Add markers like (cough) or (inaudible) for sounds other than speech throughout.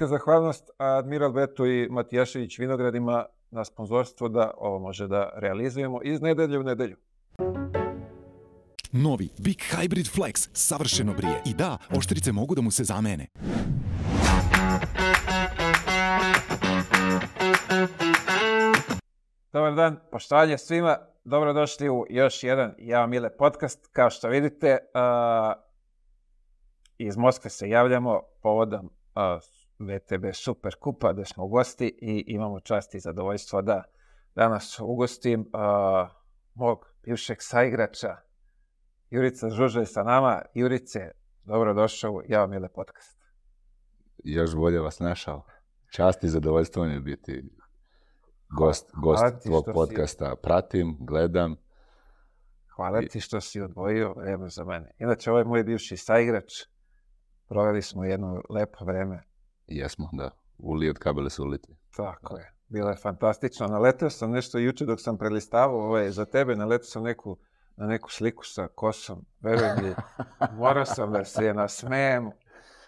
velika zahvalnost Admiral Betu i Matijašević Vinogradima na sponzorstvo da ovo može da realizujemo iz nedelje u nedelju. Novi Big Hybrid Flex savršeno brije i da, oštrice mogu da mu se zamene. Dobar dan, poštovanje svima. Dobrodošli u još jedan Ja Mile podcast. Kao što vidite, iz Moskve se javljamo povodom VTB Super Kupa, da smo gosti i imamo čast i zadovoljstvo da danas ugostim mog bivšeg saigrača Jurica Žužaj sa nama. Jurice, dobrodošao u vam Mile podcast. Još bolje vas našao. Čast i zadovoljstvo mi je biti gost, gost podcasta. Pratim, gledam. Hvala ti što si odvojio vreme za mene. Inače, ovaj moj bivši saigrač, proveli smo jedno lepo vreme Jesmo, da. u od kabele su uliti. Tako je. Bila je fantastično. Naletio sam nešto jučer dok sam prelistavao ovaj, za tebe, naletio sam neku, na neku sliku sa kosom. Verujem mi, (laughs) morao sam da se je nasmejem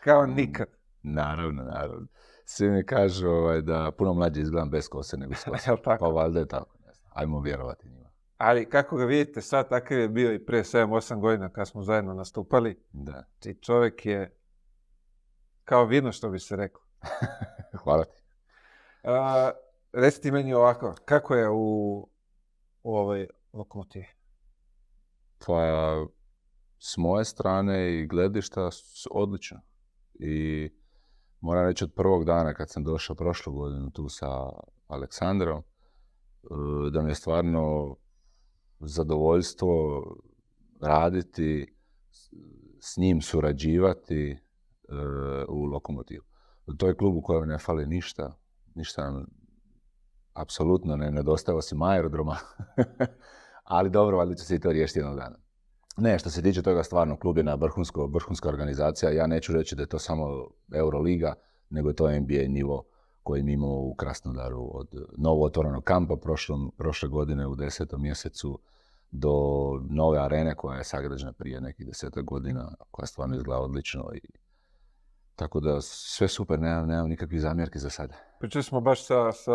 kao mm, nikad. Naravno, naravno. Svi mi kažu ovaj, da puno mlađe izgledam bez kose nego s (laughs) tako pa valjda je tako. Ajmo vjerovati njima. Ali kako ga vidite sad, takav je bio i prije 7-8 godina kad smo zajedno nastupali. Da. čovjek je kao vidno što bi se reklo. (laughs) Hvala ti. reci ti meni ovako, kako je u, u ovoj lokomotivi? Pa, s moje strane i gledišta su odlično. I moram reći od prvog dana kad sam došao prošlu godinu tu sa Aleksandrom, e, da mi je stvarno zadovoljstvo raditi, s njim surađivati, u Lokomotivu. To je klub u kojem ne fali ništa, ništa nam apsolutno ne nedostaje osim aerodroma, (laughs) ali dobro, valjda će se i to riješiti jednog dana. Ne, što se tiče toga, stvarno, klub je na vrhunsko, vrhunska organizacija. Ja neću reći da je to samo Euroliga, nego je to NBA nivo koji mi imamo u Krasnodaru od novo otvorenog kampa prošle godine u desetom mjesecu do nove arene koja je sagrađena prije nekih deseta godina, koja stvarno izgleda odlično i tako da sve super, nemam, nikakvih zamjerki za sada. Pričali smo baš sa,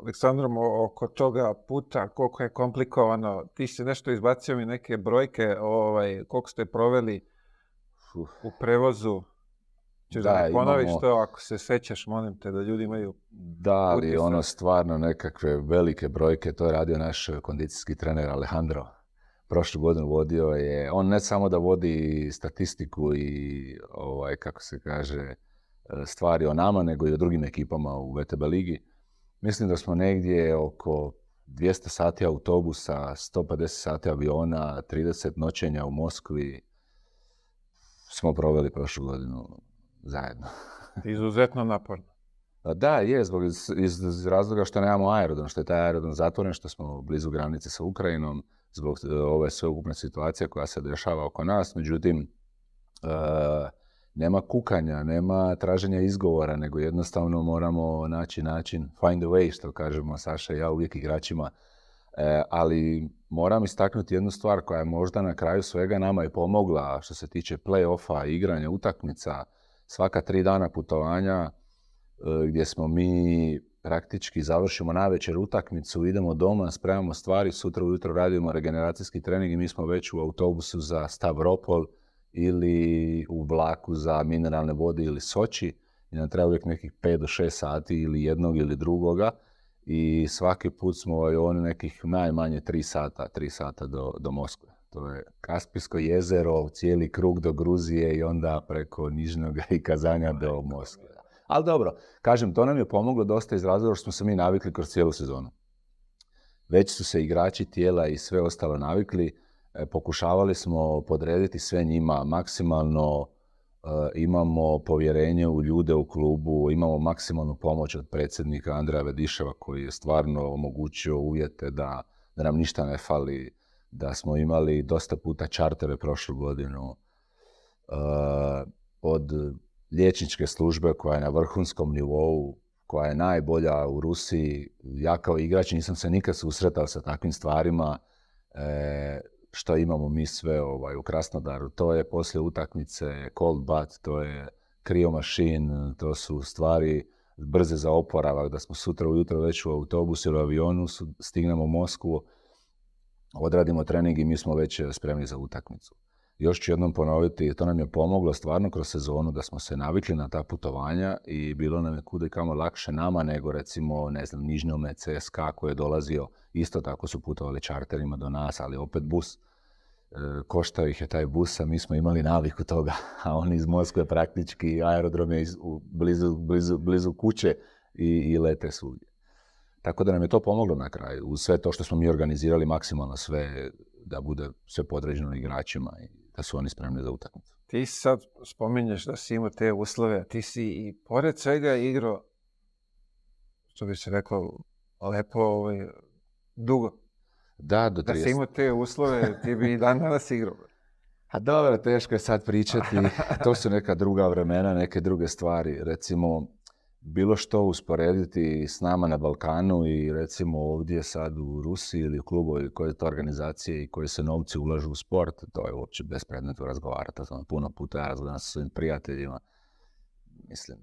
Aleksandrom oko toga puta, koliko je komplikovano. Ti si nešto izbacio mi neke brojke, ovaj, koliko ste proveli u prevozu. Češ da, ponoviš to, ako se sećaš, molim te, da ljudi imaju Da, ali ono stvarno nekakve velike brojke, to je radio naš kondicijski trener Alejandro prošlu godinu vodio je, on ne samo da vodi statistiku i, ovaj, kako se kaže, e, stvari o nama, nego i o drugim ekipama u VTB ligi. Mislim da smo negdje oko 200 sati autobusa, 150 sati aviona, 30 noćenja u Moskvi smo proveli prošlu godinu zajedno. (laughs) Izuzetno naporno. Pa da, je, zbog iz, razloga što nemamo aerodrom, što je taj aerodrom zatvoren, što smo blizu granice sa Ukrajinom, zbog e, ove sveukupne situacije koja se dešava oko nas. Međutim, e, nema kukanja, nema traženja izgovora, nego jednostavno moramo naći način, find a way, što kažemo Saša i ja uvijek igračima. E, ali moram istaknuti jednu stvar koja je možda na kraju svega nama i pomogla što se tiče play-offa, igranja, utakmica, svaka tri dana putovanja gdje smo mi praktički završimo navečer utakmicu, idemo doma, spremamo stvari, sutra ujutro radimo regeneracijski trening i mi smo već u autobusu za Stavropol ili u vlaku za mineralne vode ili Soči i nam treba uvijek nekih 5 do 6 sati ili jednog ili drugoga i svaki put smo oni nekih najmanje 3 sata, 3 sata do, do Moskve. To je Kaspijsko jezero, cijeli krug do Gruzije i onda preko Nižnoga i Kazanja do Moskve. Ali dobro, kažem, to nam je pomoglo dosta iz razloga što smo se mi navikli kroz cijelu sezonu. Već su se igrači tijela i sve ostalo navikli. E, pokušavali smo podrediti sve njima maksimalno e, imamo povjerenje u ljude u klubu, imamo maksimalnu pomoć od predsjednika Andreja Vediševa koji je stvarno omogućio uvjete da, nam ništa ne fali, da smo imali dosta puta čartere prošlu godinu. E, od liječničke službe koja je na vrhunskom nivou, koja je najbolja u Rusiji. Ja kao igrač nisam se nikad susretao sa takvim stvarima e, što imamo mi sve ovaj, u Krasnodaru. To je poslije utakmice cold bat, to je krio mašin, to su stvari brze za oporavak, da smo sutra ujutro već u autobusu ili avionu, stignemo u Moskvu, odradimo trening i mi smo već e, spremni za utakmicu. Još ću jednom ponoviti, to nam je pomoglo stvarno kroz sezonu da smo se navikli na ta putovanja i bilo nam je kuda i kamo lakše nama nego recimo, ne znam, Nižnjome CSK koji je dolazio, isto tako su putovali čarterima do nas, ali opet bus. E, koštao ih je taj bus, a mi smo imali naviku toga, (laughs) a oni iz Moskve praktički, aerodrom je blizu, kuće i, i lete svugdje. Tako da nam je to pomoglo na kraju. Uz sve to što smo mi organizirali maksimalno sve da bude sve podređeno igračima i da su oni spremni za utakmicu. Ti sad spominješ da si imao te uslove, a ti si i pored svega igrao, što bi se rekao, lepo, ovaj, dugo. Da, do 30. Da si imao te uslove, ti bi i dan danas igrao. A dobro, teško je sad pričati. (laughs) To su neka druga vremena, neke druge stvari. Recimo, bilo što usporediti s nama na Balkanu i recimo ovdje sad u Rusiji ili u klubu ili koje to organizacije i koje se novci ulažu u sport, to je uopće bespredmetno razgovarati. to sam puno puta ja razgledam sa svojim prijateljima. Mislim,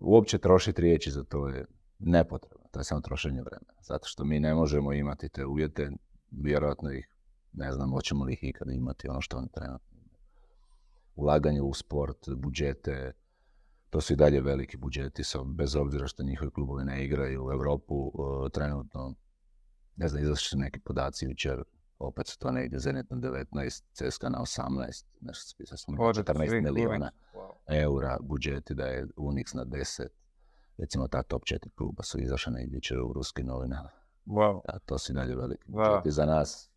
uopće trošiti riječi za to je nepotrebno. To je samo trošenje vremena. Zato što mi ne možemo imati te uvjete, vjerojatno ih ne znam, hoćemo li ih ikada imati, ono što oni trenutno Ulaganje u sport, budžete, to su i dalje veliki budžeti, bez obzira što njihovi klubovi ne igraju u Europu, e, trenutno, ne znam, izašli su neki podaci jučer, opet su to negdje Zenit na 19, CSKA na 18, nešto spisao pisao, 14 milijuna eura budžeti, da je Unix na 10, recimo ta top 4 kluba su izašla na će u ruski novine. Wow. A to su dalje veliki budžeti za nas.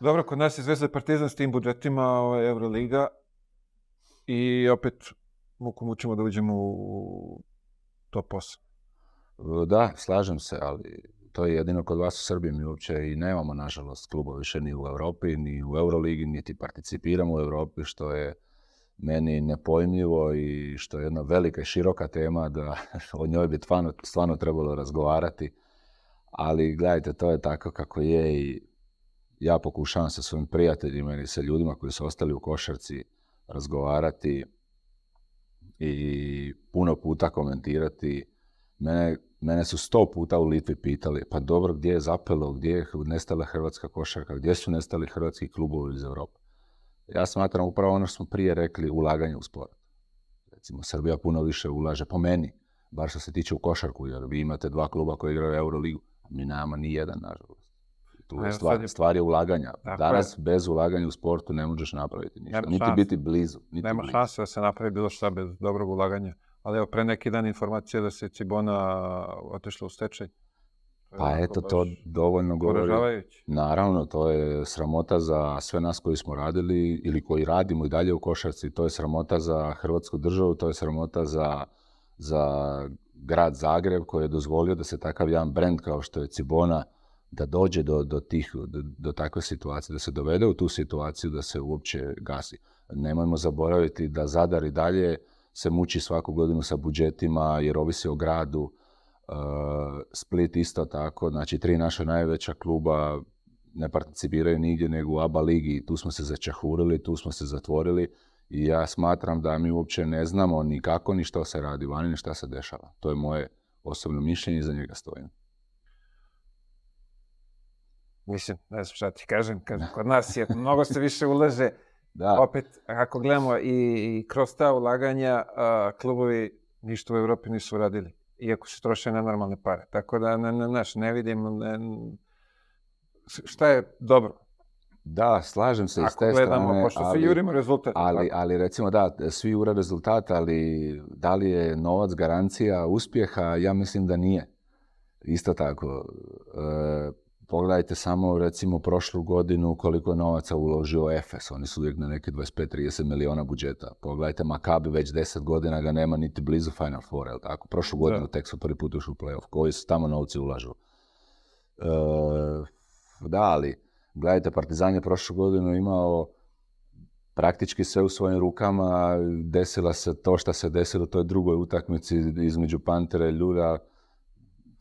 Dobro, kod nas je Zvezda Partizan s tim budžetima, Euroliga i opet mukom mučimo da uđemo u to posao. E, da, slažem se, ali to je jedino kod vas u Srbiji. Mi uopće i nemamo, nažalost, kluba više ni u Europi, ni u Euroligi, niti participiramo u Europi, što je meni nepojmljivo i što je jedna velika i široka tema da (laughs) o njoj bi stvarno, trebalo razgovarati. Ali gledajte, to je tako kako je i ja pokušavam sa svojim prijateljima i sa ljudima koji su ostali u košarci razgovarati i puno puta komentirati. Mene, su sto puta u Litvi pitali, pa dobro, gdje je zapelo, gdje je nestala hrvatska košarka, gdje su nestali hrvatski klubovi iz Europe. Ja smatram upravo ono što smo prije rekli, ulaganje u sport. Recimo, Srbija puno više ulaže, po meni, bar što se tiče u košarku, jer vi imate dva kluba koji igraju Euroligu, mi nama ni jedan, nažalost sportu, stvar, je... ulaganja. Danas bez ulaganja u sportu ne možeš napraviti ništa, niti biti blizu. Niti Nema šanse da se napravi bilo šta bez dobrog ulaganja. Ali evo, pre neki dan informacija da se Cibona uh, otišla u stečaj. Pa eto, to dovoljno govori. Naravno, to je sramota za sve nas koji smo radili ili koji radimo i dalje u košarci. To je sramota za Hrvatsku državu, to je sramota za, za grad Zagreb koji je dozvolio da se takav jedan brend kao što je Cibona da dođe do, do, tih, do, takve situacije, da se dovede u tu situaciju da se uopće gasi. Nemojmo zaboraviti da Zadar i dalje se muči svaku godinu sa budžetima jer ovisi o gradu. Eh, Split isto tako, znači tri naša najveća kluba ne participiraju nigdje nego u ABA ligi. Tu smo se začahurili, tu smo se zatvorili i ja smatram da mi uopće ne znamo ni kako, ni što se radi vani, ni šta se dešava. To je moje osobno mišljenje i za njega stojim. Mislim, ne znam šta ti kažem, kažem, kod nas je, mnogo se više ulaže. (laughs) Da. Opet, ako gledamo i, kroz ta ulaganja, klubovi ništa u Europi nisu uradili. Iako se troše nenormalne pare. Tako da, ne, ne, vidim šta je dobro. Da, slažem se i s Ako gledamo, pošto ali, jurimo rezultat. Ali, ali recimo da, svi ura rezultat, ali da li je novac garancija uspjeha? Ja mislim da nije. Isto tako. E, pogledajte samo recimo prošlu godinu koliko je novaca uložio Efes, oni su uvijek na neke 25-30 miliona budžeta. Pogledajte Makabi, već 10 godina ga nema niti blizu Final Four, jel tako? Prošlu godinu tek su prvi put ušli u playoff, koji su tamo novci ulažu. E, da, ali gledajte, Partizan je prošlu godinu imao praktički sve u svojim rukama, desila se to što se desilo u toj drugoj utakmici između Pantera i Ljura,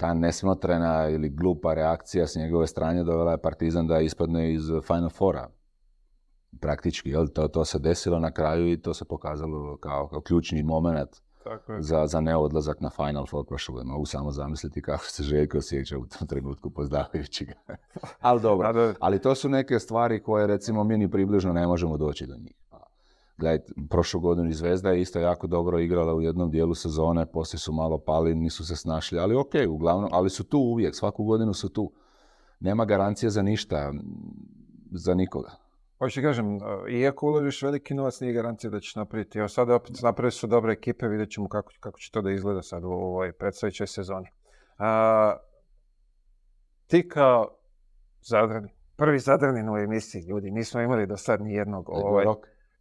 ta nesmotrena ili glupa reakcija s njegove strane dovela je Partizan da ispadne iz Final Fora. Praktički, jel? To, to se desilo na kraju i to se pokazalo kao, ključni moment Za, za neodlazak na Final Four Mogu samo zamisliti kako se Željko osjeća u tom trenutku pozdravljajući ga. (laughs) ali dobro, ali to su neke stvari koje recimo mi ni približno ne možemo doći do njih. Gledajte, prošlu godinu i Zvezda je isto jako dobro igrala u jednom dijelu sezone, poslije su malo pali, nisu se snašli, ali ok, uglavnom, ali su tu uvijek, svaku godinu su tu. Nema garancije za ništa, za nikoga. Hoće kažem, e, iako uložiš veliki novac, nije garancija da ćeš napraviti. Evo sada opet napravili su dobre ekipe, vidjet ćemo kako, kako će to da izgleda sad u ovoj predstojećoj sezoni. ti kao Zadrani, prvi Zadranin u emisiji, ljudi, nismo imali do sad ni jednog ovaj,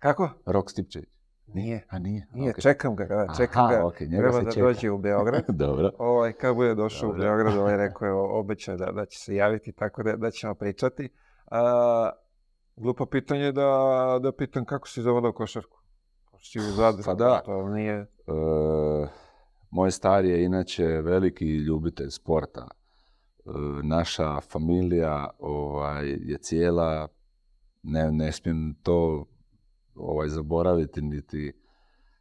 kako? Rok Stipčević. Nije. A nije? Nije, čekam ga, da, čekam Aha, ga. Treba da dođe u Beograd. (laughs) Dobro. Ovaj, kad bude došao u Beograd, ovaj (laughs) rekao je obećao da, da će se javiti, tako da, ćemo pričati. glupo pitanje da, da pitam kako si zavodao košarku. Si u pa Zadru, pa da. to nije... E, moj star je inače veliki ljubitelj sporta. E, naša familija ovaj, je cijela, ne, ne smijem to ovaj, zaboraviti niti,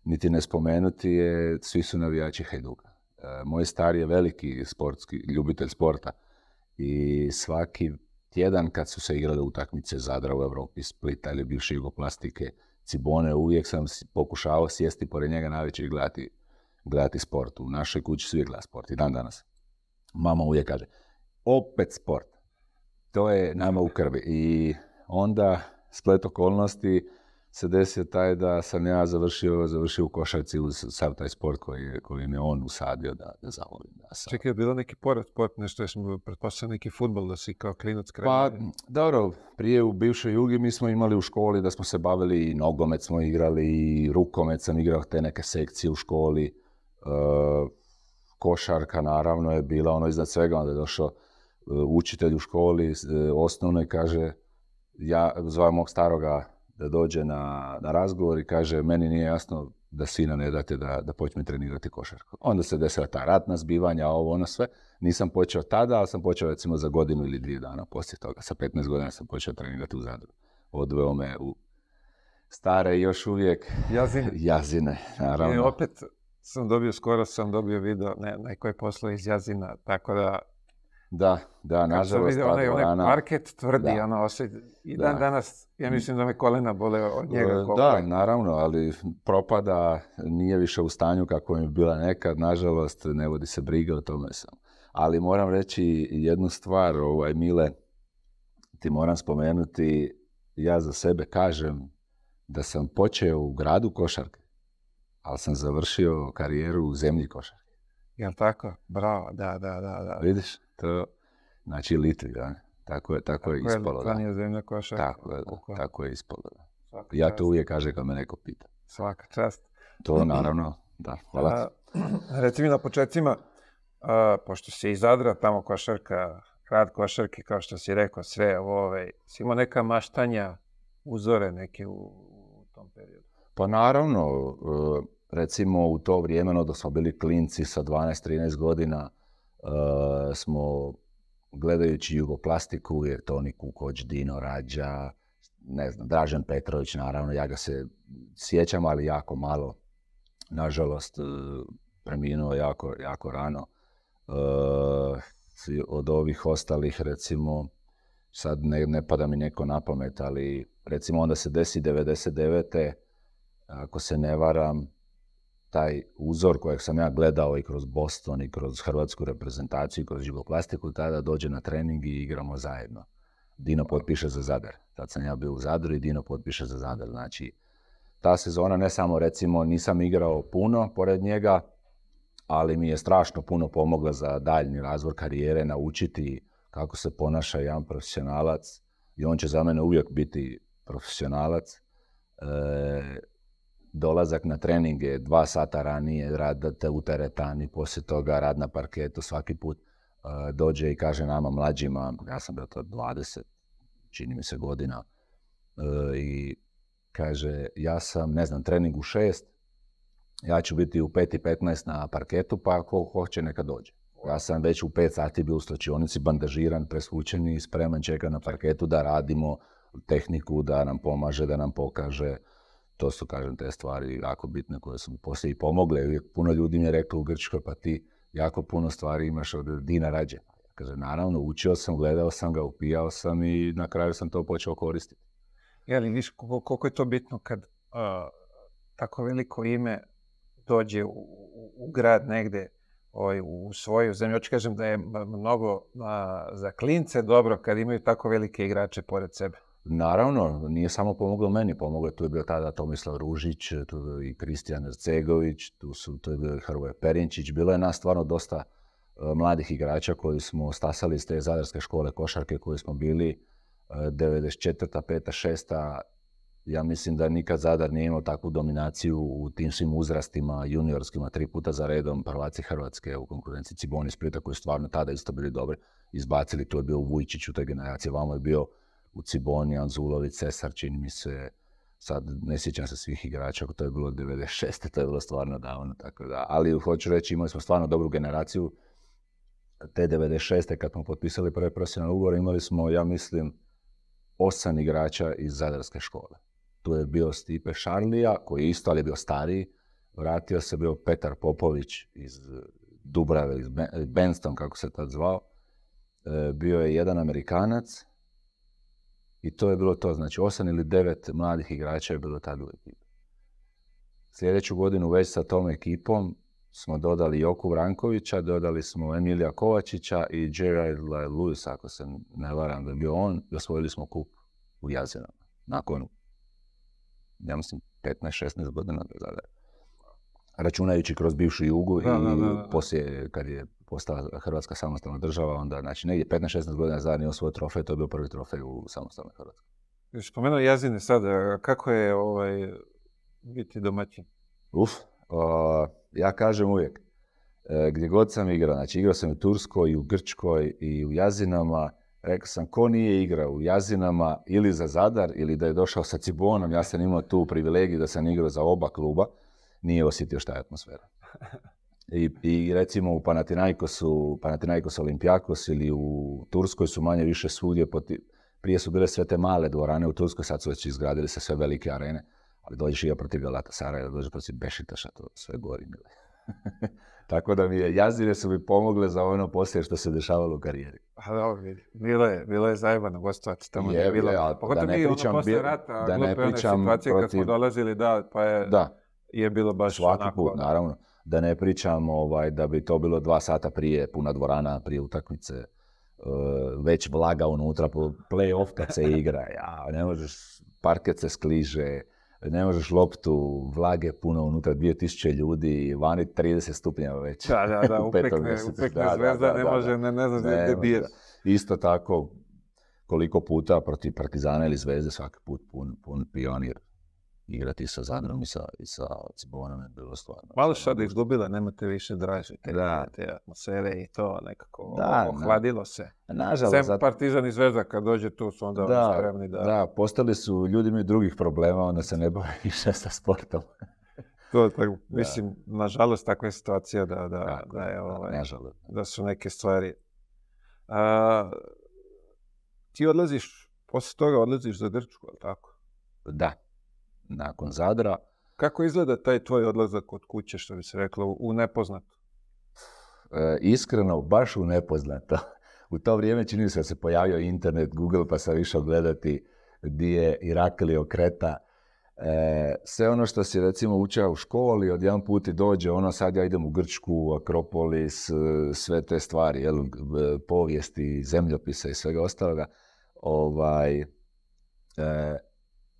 niti ne spomenuti je svi su navijači Hajduka. E, moj star je veliki sportski, ljubitelj sporta i svaki tjedan kad su se igrale utakmice Zadra u Europi, Splita ili bivše Jugoplastike, Cibone, uvijek sam pokušavao sjesti pored njega najveće i gledati, gledati sport. U našoj kući svi gleda sport i dan danas. Mama uvijek kaže, opet sport. To je nama u krvi. I onda splet okolnosti, se desio taj da sam ja završio, završio u košarci uz sav taj sport koji, koji mi je on usadio da, da Da Čekaj, je bilo neki pored sport, nešto, jesmo ja neki futbol da si kao klinac krenuo? Pa, dobro, prije u bivšoj Jugi mi smo imali u školi da smo se bavili i nogomet smo igrali i rukomet sam igrao te neke sekcije u školi. E, košarka naravno je bila ono iznad svega, onda je došao e, učitelj u školi e, osnovnoj kaže, ja zovem mog staroga da dođe na, razgovor i kaže meni nije jasno da sina ne date da, da počne trenirati košarku. Onda se desila ta ratna zbivanja, ovo ono sve. Nisam počeo tada, ali sam počeo recimo za godinu ili dvije dana poslije toga. Sa 15 godina sam počeo trenirati u Zadru. Odveo me u stare još uvijek jazine. (laughs) naravno. I opet sam dobio, skoro sam dobio video, ne, neko je iz jazina, tako da da, da, nažalost, ta onaj, onaj parket tvrdi, ono, i dan danas, ja mm. mislim da me kolena bole od njega. E, da, naravno, ali propada, nije više u stanju kako je bila nekad, nažalost, ne vodi se briga o tome sam. Ali moram reći jednu stvar, ovaj, Mile, ti moram spomenuti, ja za sebe kažem da sam počeo u gradu košarke, ali sam završio karijeru u zemlji košarke. Jel tako? Bravo, da, da, da. da. Vidiš? To znači Litvi, Tako je, tako, je ispalo, zemlja Tako je, tako ispalo, ja to uvijek kažem kad me neko pita. Svaka čast. To naravno, da, hvala (clears throat) Reci mi na početcima, pošto si iz tamo košarka, grad košarke, kao što si rekao, sve ovo, ove, ovaj, si imao neka maštanja, uzore neke u, tom periodu? Pa naravno, e, recimo u to vrijeme, no, da smo bili klinci sa 12-13 godina, Eh, smo gledajući Jugoplastiku, jer Toni Kukoć, Dino Rađa, ne znam, Dražen Petrović, naravno, ja ga se sjećam, ali jako malo. Nažalost, eh, preminuo jako, jako rano. Eh, od ovih ostalih, recimo, sad ne, pada mi neko na pamet, ali recimo onda se desi 99. Ako se ne varam, taj uzor kojeg sam ja gledao i kroz Boston i kroz hrvatsku reprezentaciju i kroz živoplastiku, tada dođe na trening i igramo zajedno. Dino potpiše za Zadar. Tad sam ja bio u Zadru i Dino potpiše za Zadar. Znači, ta sezona ne samo recimo nisam igrao puno pored njega, ali mi je strašno puno pomogla za daljni razvor karijere, naučiti kako se ponaša jedan profesionalac i on će za mene uvijek biti profesionalac. E, dolazak na treninge, dva sata ranije, rad u teretani, poslije toga rad na parketu, svaki put e, dođe i kaže nama mlađima, ja sam bio to 20, čini mi se godina, e, i kaže, ja sam, ne znam, trening u šest, ja ću biti u i petnaest na parketu, pa ko hoće neka dođe. Ja sam već u 5 sati bio u stočionici, bandažiran, presvučen i spreman čeka na parketu da radimo tehniku, da nam pomaže, da nam pokaže to su, kažem, te stvari jako bitne koje su mi poslije i pomogle. Puno ljudi mi je reklo u Grčkoj, pa ti jako puno stvari imaš od Dina Rađe. Kaže, naravno, učio sam, gledao sam ga, upijao sam i na kraju sam to počeo koristiti. li viš koliko je to bitno kad tako veliko ime dođe u, grad negde, ovaj, u svoju zemlju. Oči kažem da je mnogo za klince dobro kad imaju tako velike igrače pored sebe. Naravno, nije samo pomoglo meni, pomoglo je, tu je bio tada Tomislav Ružić, tu je bio i Kristijan zegović tu, su, tu je bio Hrvoje Perinčić, bilo je nas stvarno dosta e, mladih igrača koji smo stasali iz te zadarske škole košarke koji smo bili e, 94. 5. 6. Ja mislim da nikad Zadar nije imao takvu dominaciju u tim svim uzrastima, juniorskima, tri puta za redom prvaci Hrvatske u konkurenciji Ciboni Splita koji stvarno tada isto bili dobri izbacili. Tu je bio Vujčić u toj generaciji, vamo je bio u Ciboni, Anzulovi, Cesar, čini mi se, sad ne sjećam se svih igrača, to je bilo 96. to je bilo stvarno davno, tako da, ali hoću reći imali smo stvarno dobru generaciju, te 96. kad smo potpisali prvi profesionalne ugovor, imali smo, ja mislim, osam igrača iz Zadarske škole. Tu je bio Stipe Šarlija, koji je isto, ali je bio stariji. Vratio se bio Petar Popović iz Dubrave, iz Benston, kako se tad zvao. E, bio je jedan Amerikanac, i to je bilo to. Znači, osam ili devet mladih igrača je bilo tad u ekipi. Sljedeću godinu već sa tom ekipom smo dodali Joku Vrankovića, dodali smo Emilija Kovačića i Gerard Lewis, ako se ne varam da bio on, i osvojili smo kup u Jazinama. Nakon, ja mislim, 15-16 godina računajući kroz bivšu jugu i poslije kad je postala Hrvatska samostalna država, onda znači negdje 15-16 godina zadnji svoj trofej, to je bio prvi trofej u samostalnoj Hrvatskoj. Spomenuo Jazine sad, e, kako je ovaj, biti domaćin? Uf, ja kažem uvijek, e, gdje god sam igrao, znači igrao sam u Turskoj, i u Grčkoj, i u Jazinama, rekao sam ko nije igrao u Jazinama ili za Zadar ili da je došao sa Cibonom, ja sam imao tu privilegiju da sam igrao za oba kluba, nije osjetio šta je atmosfera. (laughs) I, recimo u Panathinaikosu, Panathinaikos Olimpijakos ili u Turskoj su manje više svugdje, poti... prije su bile sve te male dvorane u Turskoj, sad su već izgradili se sve velike arene, ali dođeš ja protiv Sarajeva, dođeš protiv Bešitaša, to sve gori (laughs) Tako da mi je, jazire su mi pomogle za ono poslije što se dešavalo u karijeri. A dobro, bilo je, bilo je zajebano gostovati tamo. Je, je bilo, da ne mi ono pričam, poslije rata, da ne pričam situacije protiv... kad smo dolazili, da, pa je, da. je bilo baš Svaki put, naravno da ne pričam ovaj, da bi to bilo dva sata prije, puna dvorana, prije utakmice, e, već vlaga unutra, play-off kad se (laughs) igra, ja, ne možeš, parket se skliže, ne možeš loptu, vlage puno unutra, 2000 ljudi, vani 30 stupnjeva već. Da, da, da, (laughs) upekne, upekne zvezda, ne može, ne, ne znaš gdje bira. Isto tako, koliko puta protiv Partizana ili Zvezde svaki put pun, pun pionir igrati sa Zadrom i sa, i Cibonom je bilo stvarno. Malo sada izgubila, nemate više draže te, te atmosfere i to nekako ohladilo se. Nažalost. Sem Partizan i Zvezda kad dođe tu su onda da, spremni da... Da, postali su ljudima i drugih problema, onda se ne bave (laughs) više sa sportom. to, mislim, nažalost takva je situacija da, je, ovaj, da su neke stvari. ti odlaziš, posle toga odlaziš za Grčku, ali tako? Da, nakon Zadra. Kako izgleda taj tvoj odlazak od kuće, što bi se reklo, u nepoznato? E, iskreno, baš u nepoznato. U to vrijeme čini se da se pojavio internet, Google, pa sam išao gledati di je Irakli okreta. E, sve ono što si recimo učio u školi, od jedan put i dođe, ono sad ja idem u Grčku, Akropolis, e, sve te stvari, povijesti, zemljopisa i svega ostaloga. Ovaj,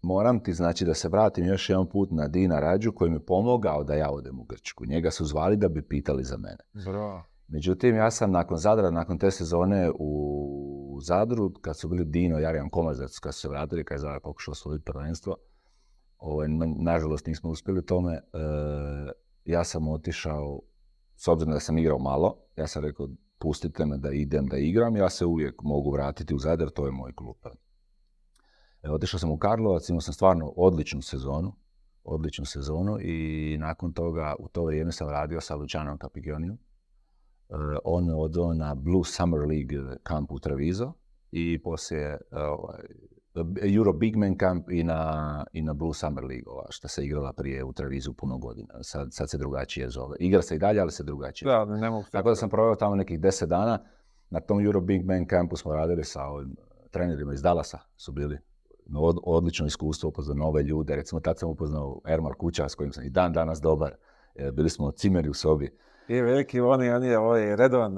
moram ti znači da se vratim još jedan put na Dina Rađu koji mi pomogao da ja odem u Grčku. Njega su zvali da bi pitali za mene. Bravo. Međutim, ja sam nakon Zadra, nakon te sezone u Zadru, kad su bili Dino i Arjan Komazac, kad su se vratili, kad je Zadar pokušao osvojiti prvenstvo, ovaj, nažalost nismo uspjeli tome, e, ja sam otišao, s obzirom da sam igrao malo, ja sam rekao, pustite me da idem da igram, ja se uvijek mogu vratiti u Zadar, to je moj klub. Otišao sam u Karlovac, imao sam stvarno odličnu sezonu, odličnu sezonu i nakon toga u to vrijeme sam radio sa Lučanom Capigionijom. E, on je odao na Blue Summer League kamp u Treviso i poslije ovaj, Euro Big Man kamp i na, Blue Summer League, ova što se igrala prije u Trevizu puno godina. Sad, se drugačije zove. Igra se i dalje, ali se drugačije. Da, ne mogu Tako da sam proveo tamo nekih deset dana. Na tom Euro Big Man kampu smo radili sa trenerima iz Dallasa, su bili odlično iskustvo, upoznao nove ljude. Recimo, tad sam upoznao Ermar Kuća, s kojim sam i dan danas dobar. E, bili smo cimeri u sobi. I veliki on, on je ovaj redovan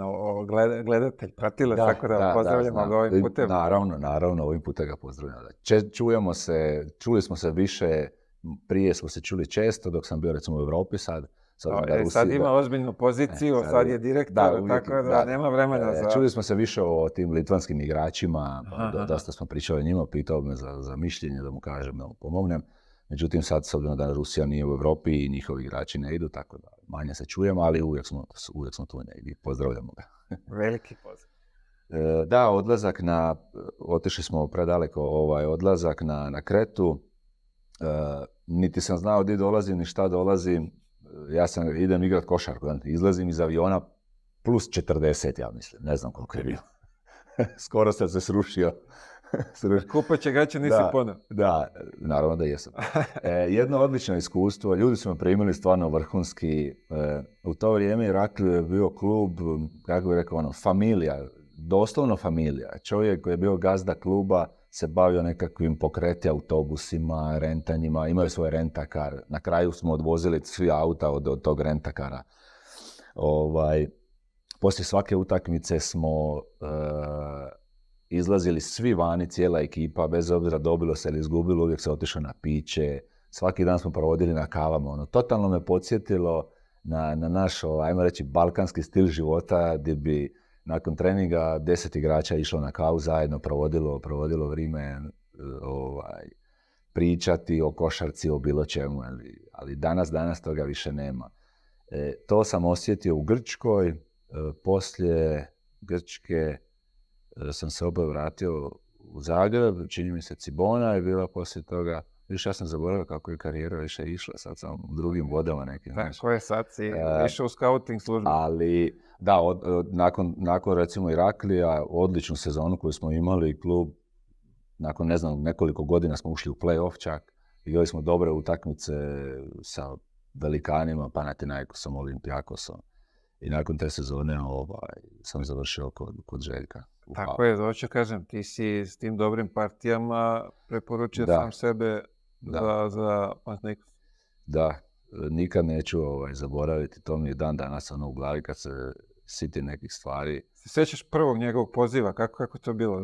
gledatelj, se, tako da, pozdravljamo ga ovim putem. Naravno, naravno, ovim putem ga pozdravljamo. Čujemo se, čuli smo se više, prije smo se čuli često dok sam bio recimo u Europi sad Sad, e, ima ozbiljnu poziciju, e, sad, je direktor, tako da, nema vremena e, za... Čuli smo se više o tim litvanskim igračima, pa dosta smo pričali o njima, pitao me za, mišljenje, da mu kažem, da mu pomognem. Međutim, sad, s obzirom da Rusija nije u Europi i njihovi igrači ne idu, tako da manje se čujemo, ali uvijek smo, tu smo tu negdje. Pozdravljamo ga. (laughs) Veliki pozdrav. da, odlazak na, otišli smo predaleko, ovaj odlazak na, Kretu, niti sam znao gdje dolazim, ni šta dolazim, ja sam, idem igrat košarku, izlazim iz aviona plus 40, ja mislim, ne znam koliko je bilo. (laughs) Skoro sam se srušio. (laughs) će gaće nisi ponao. Da, naravno da jesam. E, jedno odlično iskustvo, ljudi su me primili stvarno vrhunski. E, u to vrijeme Iraklju je bio klub, kako bih rekao, ono, familija, doslovno familija. Čovjek koji je bio gazda kluba, se bavio nekakvim pokreti autobusima, rentanjima, imaju svoj rentakar. Na kraju smo odvozili svi auta od, tog rentakara. Ovaj, poslije svake utakmice smo eh, izlazili svi vani, cijela ekipa, bez obzira dobilo se ili izgubilo, uvijek se otišao na piće. Svaki dan smo provodili na kavama. Ono. totalno me podsjetilo na, na naš, ovaj, ajmo reći, balkanski stil života gdje bi nakon treninga deset igrača išlo na kavu zajedno, provodilo, provodilo vrijeme e, ovaj, pričati o košarci, o bilo čemu, ali, ali danas, danas toga više nema. E, to sam osjetio u Grčkoj, e, poslije Grčke e, sam se obavratio u Zagreb, čini mi se Cibona je bila poslije toga, Više ja sam zaboravio kako je karijera više išla, sad sam u drugim vodama nekim. Da, koje sad si e, išao u scouting službu. Ali, da, nakon, recimo Iraklija, odličnu sezonu koju smo imali, klub, nakon ne znam, nekoliko godina smo ušli u play-off čak, igrali smo dobre utakmice sa velikanima, Panathinaikosom, Olimpijakosom. I nakon te sezone ovaj, sam završio kod, kod Željka. Tako je, hoću kažem, ti si s tim dobrim partijama preporučio sam sebe da. za, Da, nikad neću ovaj, zaboraviti, to mi je dan danas ono u glavi kad se siti nekih stvari. Se sjećaš prvog njegovog poziva, kako, kako to bilo?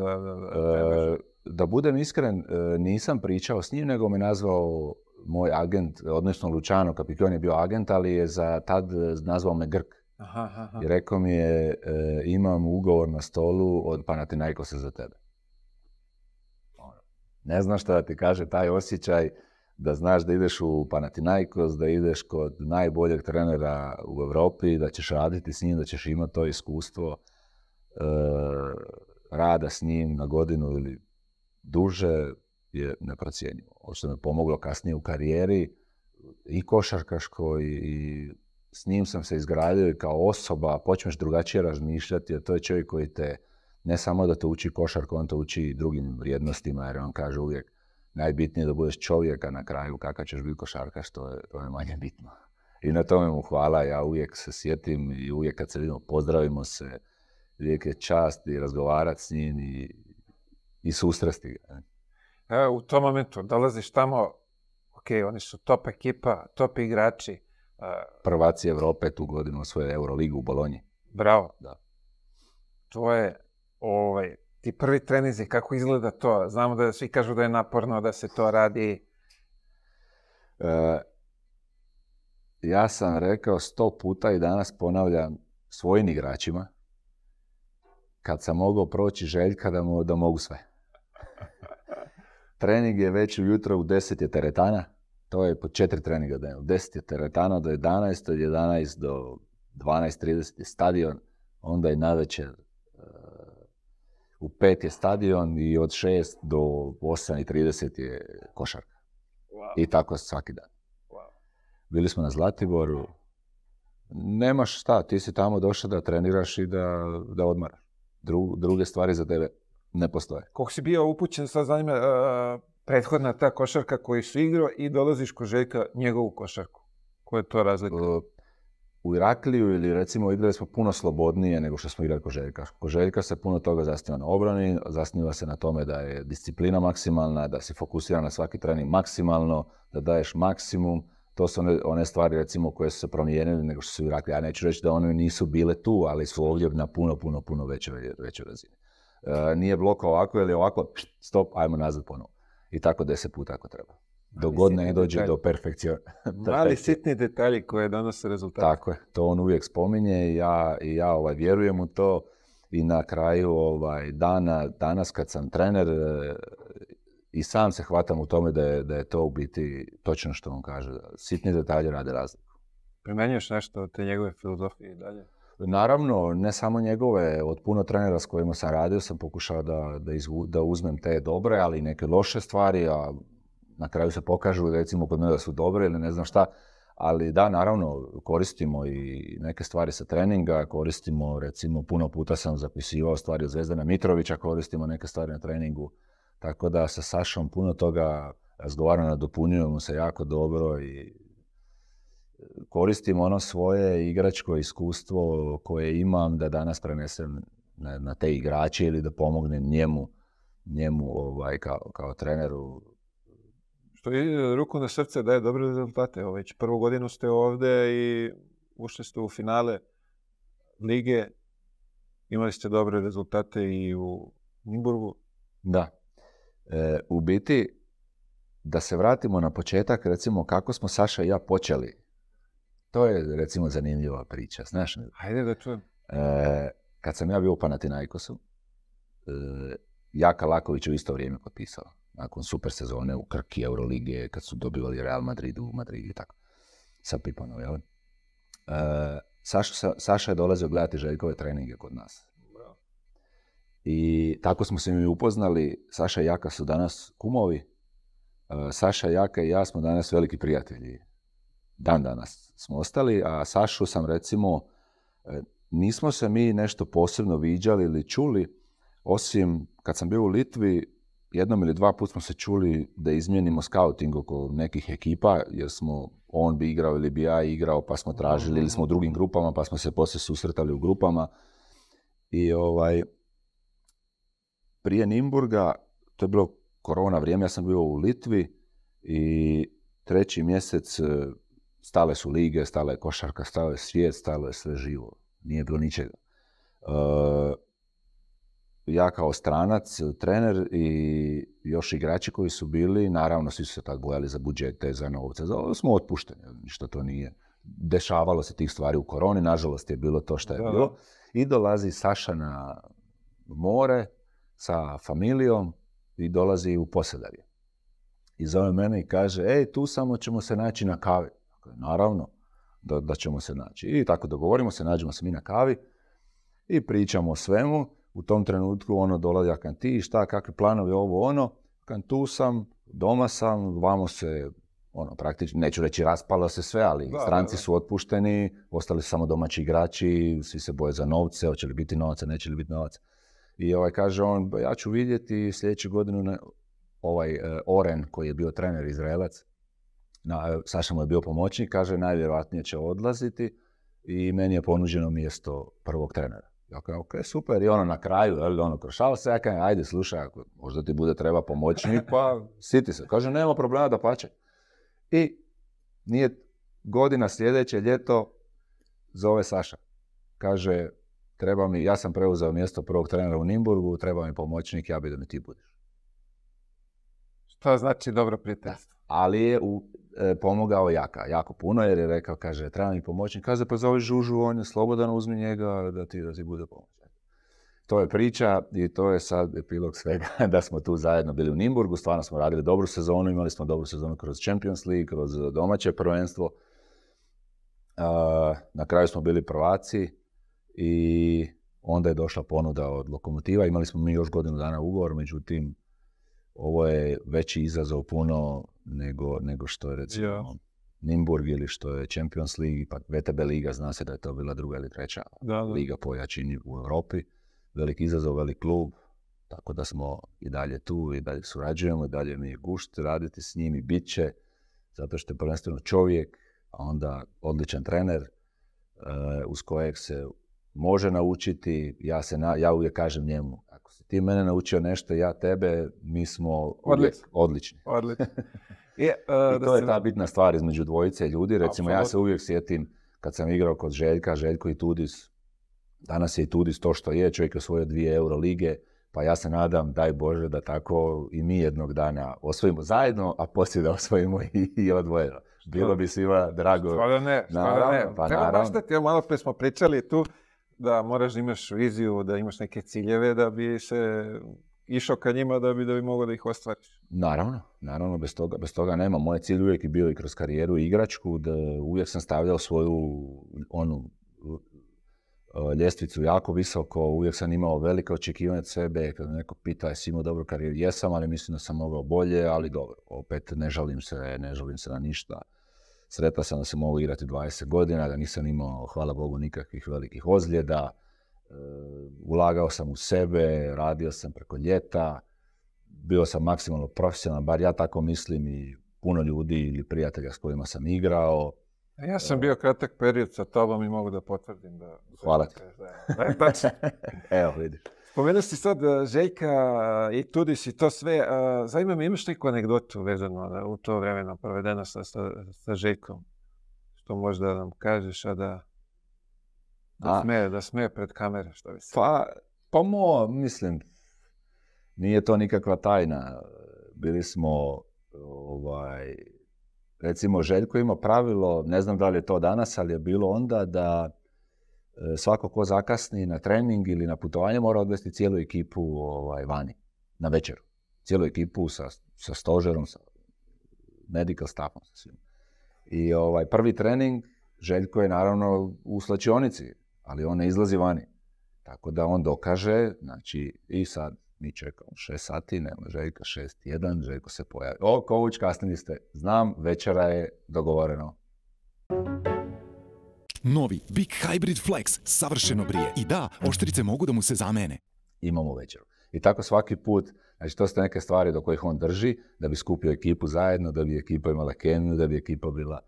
Da, e, budem iskren, e, nisam pričao s njim, nego me nazvao moj agent, odnosno Lučano Kapikion je bio agent, ali je za tad nazvao me Grk. I rekao mi je, e, imam ugovor na stolu od pa se za tebe. Ne znam šta da ti kaže taj osjećaj da znaš da ideš u Panathinaikos, da ideš kod najboljeg trenera u Europi, da ćeš raditi s njim, da ćeš imati to iskustvo e, rada s njim na godinu ili duže je neprocijenjivo. Ovo što me pomoglo kasnije u karijeri i košarkaškoj i s njim sam se izgradio i kao osoba počneš drugačije razmišljati, jer to je čovjek koji te ne samo da te uči košarku, on te uči i drugim vrijednostima, jer on kaže uvijek najbitnije je da budeš čovjeka na kraju kakav ćeš biti košarka, što je, to manje bitno. I na tome mu hvala, ja uvijek se sjetim i uvijek kad se vidimo pozdravimo se, uvijek je čast i razgovarati s njim i, i susresti ga. E, u tom momentu dolaziš tamo, ok, oni su top ekipa, top igrači. Prvaci Evrope tu godinu svoje Euroligu u Bolonji. Bravo. Da. To je ovaj, ti prvi trenizi, kako izgleda to? Znamo da svi kažu da je naporno da se to radi. E, ja sam rekao sto puta i danas ponavljam svojim igračima, kad sam mogao proći željka da, mo, da mogu sve. Trening je već ujutro u 10 je teretana, to je po četiri treninga dnevno. 10 je teretana do jedanaest, od 11 do 12.30 je stadion, onda je navečer u pet je stadion i od šest do osam i trideset je košarka. I tako svaki dan. Bili smo na Zlatiboru. Nemaš šta, ti si tamo došao da treniraš i da, da odmaraš. druge stvari za tebe ne postoje. Koliko si bio upućen, sad zanima, e, prethodna ta košarka koju si igrao i dolaziš ko Željka njegovu košarku. Koja je to razlika? u Irakliju ili recimo igrali smo puno slobodnije nego što smo igrali Koželjka. Koželjka se puno toga zasniva na obrani, zasniva se na tome da je disciplina maksimalna, da si fokusira na svaki trening maksimalno, da daješ maksimum. To su one, stvari recimo koje su se promijenile nego što su Irakli. Ja neću reći da one nisu bile tu, ali su ovdje na puno, puno, puno većoj, razini. E, nije blok ovako ili ovako, stop, ajmo nazad ponovo. I tako deset puta ako treba. Dok god ne dođe do perfekcije. (laughs) Mali sitni detalji koje donose rezultat. Tako je, to on uvijek spominje i ja, i ja ovaj, vjerujem u to. I na kraju ovaj, dana, danas kad sam trener, e, i sam se hvatam u tome da je, da je to u biti točno što on kaže. Sitni detalji rade razliku. Primenjuješ nešto od te njegove filozofije i dalje? Naravno, ne samo njegove. Od puno trenera s kojima sam radio sam pokušao da, da, da uzmem te dobre, ali i neke loše stvari, a na kraju se pokažu, recimo kod mene da su dobre ili ne znam šta, ali da, naravno, koristimo i neke stvari sa treninga, koristimo, recimo, puno puta sam zapisivao stvari od Zvezdana Mitrovića, koristimo neke stvari na treningu, tako da sa Sašom puno toga razgovaramo, nadopunjujemo se jako dobro i koristim ono svoje igračko iskustvo koje imam da danas prenesem na, te igrače ili da pomognem njemu, njemu ovaj, kao treneru što je ruku na srce daje dobre rezultate. Evo, već prvu godinu ste ovdje i ušli ste u finale lige. Imali ste dobre rezultate i u Nimburgu. Da. E, u biti, da se vratimo na početak, recimo kako smo Saša i ja počeli. To je recimo zanimljiva priča, znaš? da čujem. E, kad sam ja bio u Panathinaikosu, e, Jaka Laković u isto vrijeme potpisao nakon super sezone u Krki Eurolige, kad su dobivali Real Madrid u Madrid i tako. Sa Pipanom, jel? E, Saša, Saša je dolazio gledati Željkove treninge kod nas. I tako smo se mi upoznali. Saša i Jaka su danas kumovi. E, Saša, Jaka i ja smo danas veliki prijatelji. Dan danas smo ostali, a Sašu sam recimo, e, nismo se mi nešto posebno viđali ili čuli, osim kad sam bio u Litvi, jednom ili dva put smo se čuli da izmijenimo scouting oko nekih ekipa, jer smo on bi igrao ili bi ja igrao, pa smo tražili, ili smo u drugim grupama, pa smo se poslije susretali u grupama. I ovaj, prije Nimburga, to je bilo korona vrijeme, ja sam bio u Litvi i treći mjesec e, stale su lige, stala je košarka, stale je svijet, stalo je sve živo. Nije bilo ničega. E, ja kao stranac, e, trener i još igrači koji su bili, naravno svi su se tad bojali za budžete, za novce, za smo otpušteni, ništa to nije. Dešavalo se tih stvari u koroni, nažalost je bilo to što je bilo. I dolazi Saša na more sa familijom i dolazi u Posedarje. I zove mene i kaže, ej, tu samo ćemo se naći na kavi. Naravno da, da ćemo se naći. I tako dogovorimo se, nađemo se mi na kavi i pričamo o svemu u tom trenutku ono dolazi, ja ti, šta, kakvi planovi, ovo, ono, Kan tu sam, doma sam, vamo se, ono, praktično, neću reći raspalo se sve, ali stranci su otpušteni, ostali su samo domaći igrači, svi se boje za novce, hoće li biti novaca, neće li biti novaca. I ovaj, kaže on, ja ću vidjeti sljedeću godinu na, ovaj e, Oren koji je bio trener Izraelac, na, e, Saša mu je bio pomoćnik, kaže najvjerojatnije će odlaziti i meni je ponuđeno mjesto prvog trenera. Ja ok, super, i ono na kraju, je ono, krošava se, ja kažem, ajde, slušaj, možda ti bude treba pomoćnik, pa siti se. Kaže, nema problema da pače. I nije godina sljedeće ljeto, zove Saša. Kaže, treba mi, ja sam preuzeo mjesto prvog trenera u Nimburgu, treba mi pomoćnik, ja bi da mi ti budeš. Što znači dobro prijateljstvo? ali je u, e, pomogao Jaka, jako puno, jer je rekao, kaže, treba mi pomoćnik, kaže, pa zove Žužu, on je slobodan, uzmi njega da ti, da ti bude pomoć. To je priča i to je sad epilog svega (laughs) da smo tu zajedno bili u Nimburgu, stvarno smo radili dobru sezonu, imali smo dobru sezonu kroz Champions League, kroz domaće prvenstvo. Na kraju smo bili prvaci i onda je došla ponuda od Lokomotiva, imali smo mi još godinu dana ugovor, međutim ovo je veći izazov puno nego, nego što je recimo Nimburg ili što je Champions League, ipak VTB Liga, zna se da je to bila druga ili treća liga po jačini u Europi. Velik izazov, velik klub, tako da smo i dalje tu i dalje surađujemo i dalje mi je gušt raditi s njim i bit će, zato što je prvenstveno čovjek, a onda odličan trener uh, uz kojeg se može naučiti. Ja, se ja uvijek kažem njemu, ti mene naučio nešto, ja tebe, mi smo odlični. Odlični. (laughs) E, I to je ta bitna stvar između dvojice ljudi. Recimo, ja se uvijek sjetim kad sam igrao kod Željka, Željko i Tudis. Danas je i Tudis to što je, čovjek je osvojio dvije lige Pa ja se nadam, daj Bože, da tako i mi jednog dana osvojimo zajedno, a poslije da osvojimo i, odvojeno. Bilo bi svima drago. ne, ne. Pa malo prije smo pričali tu, da moraš da imaš viziju, da imaš neke ciljeve da bi se išao ka njima da bi, da bi mogao da ih ostvariš. Naravno, naravno, bez toga, nema. Moj cilj uvijek je bio i kroz karijeru i igračku, da uvijek sam stavljao svoju onu uh, ljestvicu jako visoko, uvijek sam imao velike očekivanje od sebe, kad neko pita jesi imao dobro karijeru, jesam, ali mislim da sam mogao bolje, ali dobro, opet ne žalim se, ne žalim se na ništa. Sretan sam da sam mogu igrati 20 godina, da nisam imao, hvala Bogu, nikakvih velikih ozljeda. E, ulagao sam u sebe, radio sam preko ljeta, bio sam maksimalno profesionalan, bar ja tako mislim i puno ljudi ili prijatelja s kojima sam igrao. Ja sam e, bio kratak period sa tobom i mogu da potvrdim da... Hvala ti. E, (laughs) Evo, vidiš. Spomenuli si sad e, Željka e, i tudi si to sve. E, zanima me, imaš neku anegdotu vezano u to vremeno, provedeno sa, sa, Željkom? Što možda nam kažeš, a da, da, sme, da sme pred kamere, što bi Pa, pa mo, mislim, nije to nikakva tajna. Bili smo, ovaj, recimo Željko ima pravilo, ne znam da li je to danas, ali je bilo onda da svako ko zakasni na trening ili na putovanje mora odvesti cijelu ekipu ovaj, vani, na večeru. Cijelu ekipu sa, sa stožerom, sa medical staffom, sa svim. I ovaj, prvi trening, Željko je naravno u slačionici, ali on ne izlazi vani. Tako da on dokaže, znači, i sad mi čekamo šest sati, nema Željka šest, jedan, Željko se pojavi. O, Kovuć, kasnili ste. Znam, večera je dogovoreno. Novi Big Hybrid Flex savršeno brije. I da, oštrice mogu da mu se zamene. Imamo večeru. I tako svaki put, znači to su neke stvari do kojih on drži, da bi skupio ekipu zajedno, da bi ekipa imala kemiju, da bi ekipa bila,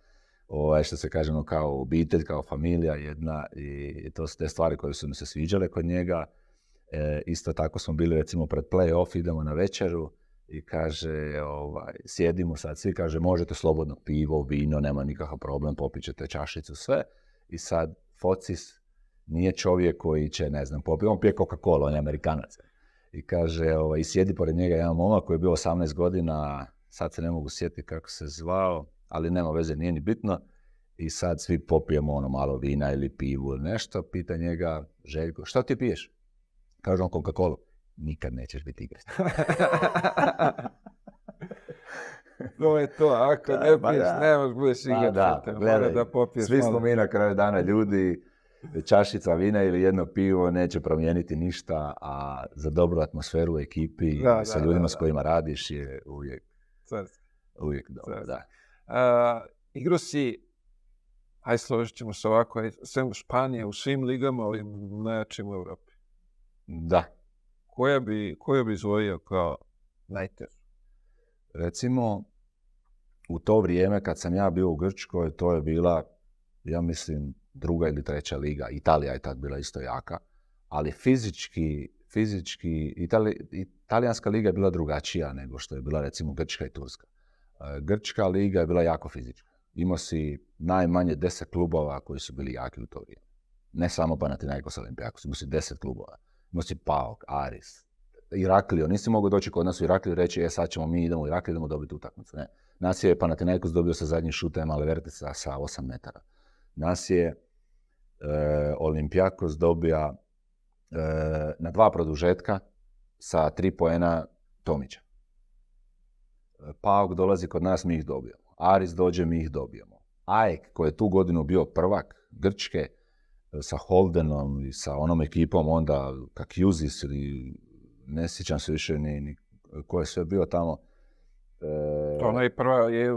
ovaj, što se kaže, ono, kao obitelj, kao familija jedna. I to su te stvari koje su mi se sviđale kod njega. E, isto tako smo bili recimo pred play-off, idemo na večeru i kaže, ovaj, sjedimo sad svi, kaže, možete slobodno pivo, vino, nema nikakav problem, popit ćete čašicu, sve. I sad, Focis nije čovjek koji će, ne znam, popiti, on pije Coca-Cola, on je Amerikanac. I kaže, ovaj, i sjedi pored njega jedan momak koji je bio 18 godina, sad se ne mogu sjetiti kako se zvao, ali nema veze, nije ni bitno. I sad svi popijemo ono malo vina ili pivu ili nešto, pita njega Željko, što ti piješ? Kaže on Coca-Cola. Nikad nećeš biti igrač. (laughs) to (laughs) je to, ako ne pa piješ, možeš pa Da, da popiješ svi smo mi na kraju dana ljudi, čašica vina ili jedno pivo neće promijeniti ništa, a za dobru atmosferu u ekipi sa ljudima s kojima radiš je uvijek, uvijek dobro. Da. igru si aj složit ćemo se ovako, u Španije, u svim ligama, ali najjačim u Europi. Da. Koja bi, koja bi izvojio kao najtežu? Recimo, u to vrijeme kad sam ja bio u Grčkoj, to je bila, ja mislim, druga ili treća liga. Italija je tad bila isto jaka, ali fizički, fizički italijanska liga je bila drugačija nego što je bila recimo Grčka i Turska. E, Grčka liga je bila jako fizička. Imao si najmanje deset klubova koji su bili jaki u to vrijeme. Ne samo Panathinaikos Olimpijakos, imao si deset klubova. Imao si Paok, Aris, Iraklio. Nisi mogu doći kod nas u Irakliju i reći, e sad ćemo mi idemo u Irakliju, idemo dobiti utakmicu. Ne. Nas je Panathinaikos dobio sa zadnjim šutem Alvertisa sa 8 metara. Nas je e, Olimpijakos dobija e, na dva produžetka sa tri poena Tomića. Pauk dolazi kod nas, mi ih dobijemo. Aris dođe, mi ih dobijemo. Ajek, koji je tu godinu bio prvak Grčke, e, sa Holdenom i sa onom ekipom, onda Kakjuzis ili ne sjećam se više ni, ni ko je sve bio tamo, to e, ono je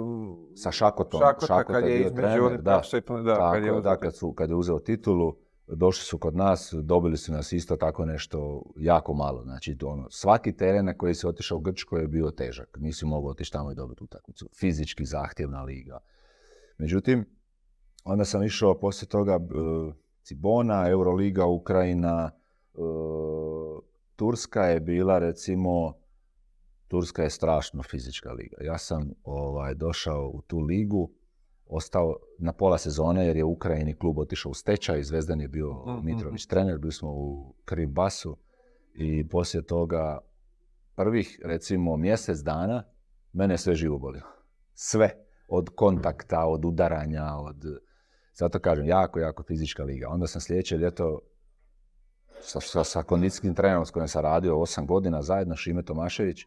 sa Šakotom. Šakota, kad je bio trener, da, da, kad je kad, su, kad je uzeo titulu, došli su kod nas, dobili su nas isto tako nešto jako malo. Znači, ono, svaki teren na koji se otišao u Grčkoj je bio težak. Nisi mogao otići tamo i dobiti utakmicu. Fizički zahtjevna liga. Međutim, onda sam išao poslije toga Cibona, Euroliga, Ukrajina, e, Turska je bila recimo Turska je strašno fizička liga. Ja sam ovaj, došao u tu ligu, ostao na pola sezone jer je Ukrajini klub otišao u stečaj, Zvezdan je bio mm trener, bili smo u Basu i poslije toga prvih recimo mjesec dana mene sve živo bolio. Sve. Od kontakta, od udaranja, od... Zato kažem, jako, jako fizička liga. Onda sam sljedeće ljeto sa, sa, sa kondicijskim trenerom s kojim sam radio osam godina zajedno, Šime Tomašević,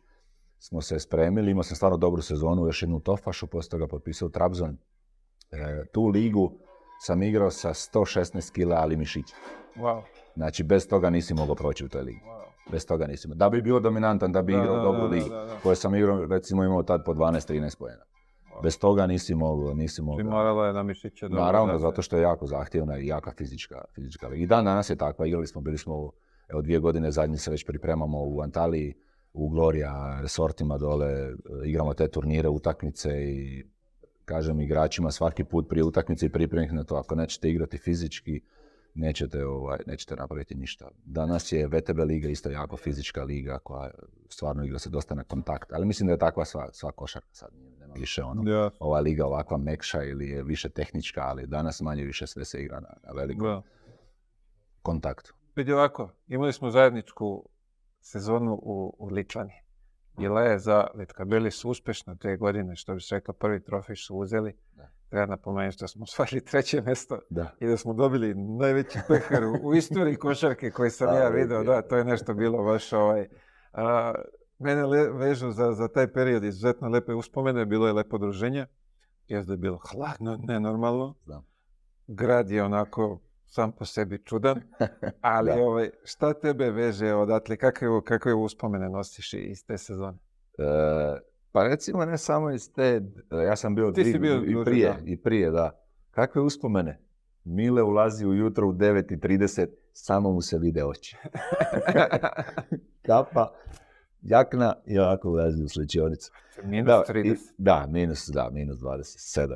smo se spremili, imao sam stvarno dobru sezonu, još jednu Tofašu, poslije toga potpisao Trabzon. E, tu ligu sam igrao sa 116 kila, ali mišića. Znači, bez toga nisi mogao proći u toj ligi. Bez toga nisi Da bi bio dominantan, da bi igrao dobru ligu. Koju sam igrao, recimo imao tad po 12-13 pojena. Bez toga nisi mogao, nisi mogao. moralo je na mišiće dobro. Naravno, zato što je jako zahtjevna i jaka fizička, fizička I dan danas je takva, igrali smo, bili smo, evo dvije godine zadnji se već pripremamo u Antaliji u Gloria resortima dole, e, igramo te turnire, utakmice i kažem igračima svaki put prije utakmice i pripremih na to, ako nećete igrati fizički, nećete, ovaj, napraviti ništa. Danas je VTB liga isto jako fizička liga koja stvarno igra se dosta na kontakt, ali mislim da je takva sva, sva košarka sad. Nema više ono, ova liga ovakva mekša ili je više tehnička, ali danas manje više sve se igra na, na velikom kontaktu. Vidi ovako, imali smo zajedničku sezonu u, u Litvani. Bila je za su uspješna te godine, što bi se prvi trofej su uzeli. Treba napomenuti da smo (laughs) osvojili treće mjesto i da smo dobili najveći pehar u, istoriji košarke koji sam (laughs) ja vidio. Da, to je nešto bilo baš ovaj... mene vežu za, taj period izuzetno lepe uspomene, bilo je lepo druženje. Jezda je bilo hladno, nenormalno. Grad je onako sam po sebi čudan, (laughs) ali ovaj, šta tebe veže odatle, kakve, kakve uspomene nosiš iz te sezone? E, pa recimo ne samo iz te, ja sam bio, i, prije, i prije, da. Kakve uspomene? Mile ulazi ujutro u 9.30, samo mu se vide oči. (laughs) Kapa, jakna i ovako ulazi u sličionicu. Minus da, 30. da, minus, da, minus 27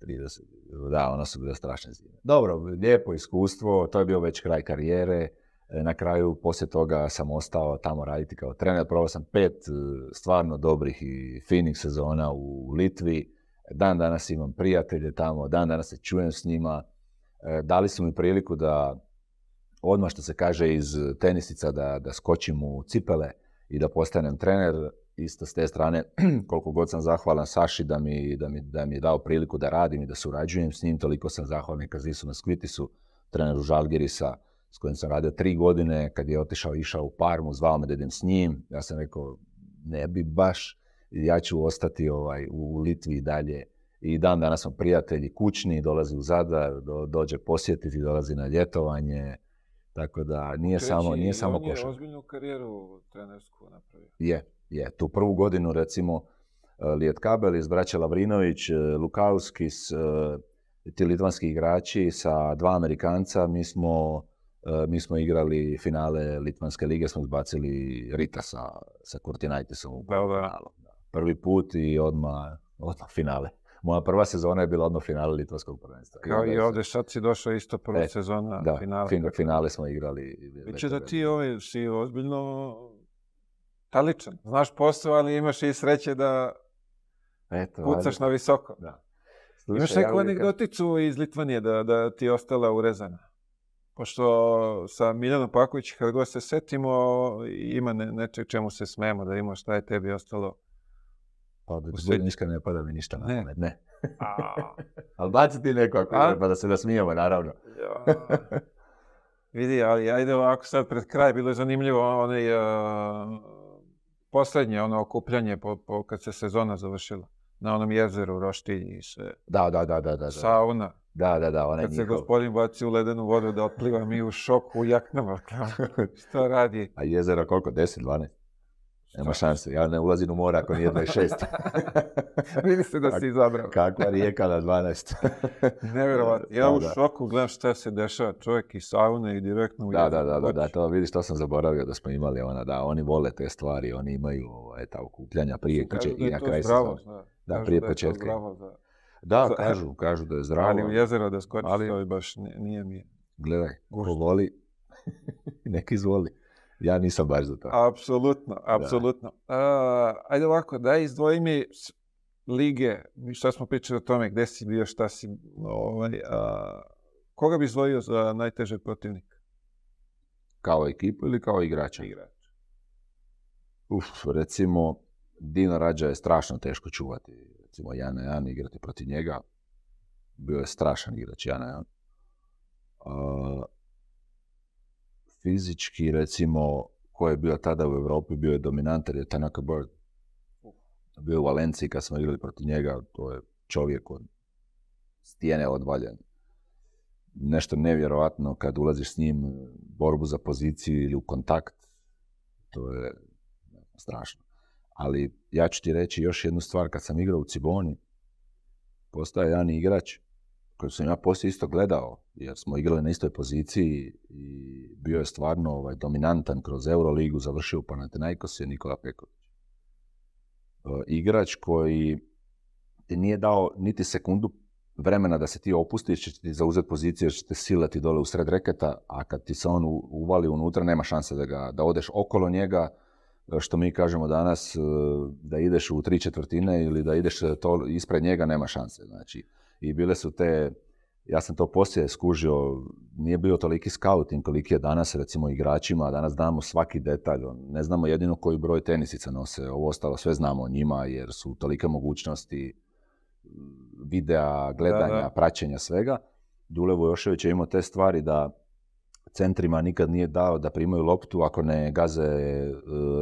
30, da, ona su bila strašne zime. Dobro, lijepo iskustvo, to je bio već kraj karijere. E, na kraju, poslije toga sam ostao tamo raditi kao trener. Probao sam pet e, stvarno dobrih i finih sezona u Litvi. Dan danas imam prijatelje tamo, dan danas se čujem s njima. E, dali su mi priliku da odmah što se kaže iz tenisica da, da skočim u cipele i da postanem trener isto s te strane, (clears throat) koliko god sam zahvalan Saši da mi, da mi, je dao priliku da radim i da surađujem s njim, toliko sam zahvalan Kazisu na Skvitisu, treneru Žalgirisa, s kojim sam radio tri godine, kad je otišao išao u Parmu, zvao me da idem s njim, ja sam rekao ne bi baš, ja ću ostati ovaj, u Litvi i dalje. I dan danas smo prijatelji kućni, dolazi u Zadar, dođe posjetiti, dolazi na ljetovanje, tako da nije samo, nije samo je ozbiljnu karijeru trenersku napravio. Je, je tu prvu godinu recimo e, Lijet Kabel, Braća Lavrinović, e, Lukavski, e, ti litvanski igrači sa dva Amerikanca, mi smo, mi smo igrali finale Litvanske lige, smo zbacili Rita sa, sa Kurtinajtisom u finalu. Prvi put i odmah, finale. Moja prva sezona je bila odmah finale Litvanskog prvenstva. Kao i ovdje, sad si došao isto prva sezona finale. Da, finale smo igrali. Biće da ti si ozbiljno Aličan. Znaš posao, ali imaš i sreće da Eto, pucaš na visoko. Da. Slušaj, imaš neku anegdoticu iz Litvanije da, da ti je ostala urezana? Pošto sa Miljanom Paković, kad god se setimo, ima ne, nečeg čemu se smemo, da ima šta je tebi ostalo. Pa da ti iskreno ne pada mi ništa na pamet, ne. (laughs) ali baci ti neko pa da se da smijemo, naravno. Vidi, ali ajde ovako sad pred kraj, bilo je zanimljivo, onaj posljednje ono okupljanje po, kad se sezona završila na onom jezeru Roštilji i sve. Da, da, da, da, da. Sauna. Da, da, da, ona Kad se gospodin baci u ledenu vodu da otpliva mi u šoku u jaknama. (laughs) Što radi? A jezera koliko? 10, 12? Nema šanse, ja ne ulazim u mora ako nije šest. (laughs) Vidi se da si izabrao. Kakva rijeka na 12. (laughs) Nevjerovatno. Ja u šoku gledam šta se dešava. Čovjek iz saune i direktno u da, da, da, da, to vidiš, to sam zaboravio da smo imali ona, da, oni vole te stvari, oni imaju ovaj, ta okupljanja prije kuće i na kraj zdravo, da, da, prije da početka. da. kažu, kažu da je zdravo. Ali u jezero da skoči ali, baš nije mi. Gledaj, ko voli, (laughs) neki izvoli. Ja nisam baš za to. Apsolutno, apsolutno. ajde ovako, daj izdvoji mi lige, šta smo pričali o tome, gdje si bio, šta si... Ovaj, koga bi izdvojio za najtežeg protivnik? Kao ekipu ili kao igrača? Igrač. Uf, recimo, Dino Rađa je strašno teško čuvati. Recimo, ja na jedan igrati protiv njega. Bio je strašan igrač, ja na jedan fizički, recimo, koji je bio tada u Europi, bio je dominantan, je Tanaka Bird. Uh, bio u Valenciji kad smo igrali protiv njega, to je čovjek od stijene odvaljen. Nešto nevjerojatno kad ulaziš s njim u borbu za poziciju ili u kontakt, to je strašno. Ali ja ću ti reći još jednu stvar, kad sam igrao u Ciboni, postao je jedan igrač koju sam ja poslije isto gledao, jer smo igrali na istoj poziciji i bio je stvarno ovaj, dominantan kroz Euroligu, završio u Panathinaikos je Nikola Peković. E, igrač koji ti nije dao niti sekundu vremena da se ti opustiš, će ti zauzeti poziciju, će te silati dole u sred reketa, a kad ti se on uvali unutra, nema šanse da, ga, da odeš okolo njega, e, što mi kažemo danas, e, da ideš u tri četvrtine ili da ideš to, ispred njega, nema šanse. Znači, i bile su te, ja sam to poslije skužio, nije bio toliki scouting koliki je danas recimo igračima, danas znamo svaki detalj, ne znamo jedino koji broj tenisica nose, ovo ostalo sve znamo o njima jer su tolike mogućnosti mm, videa, gledanja, praćenja, svega. Dule Vojošević je imao te stvari da centrima nikad nije dao da primaju loptu ako ne gaze e,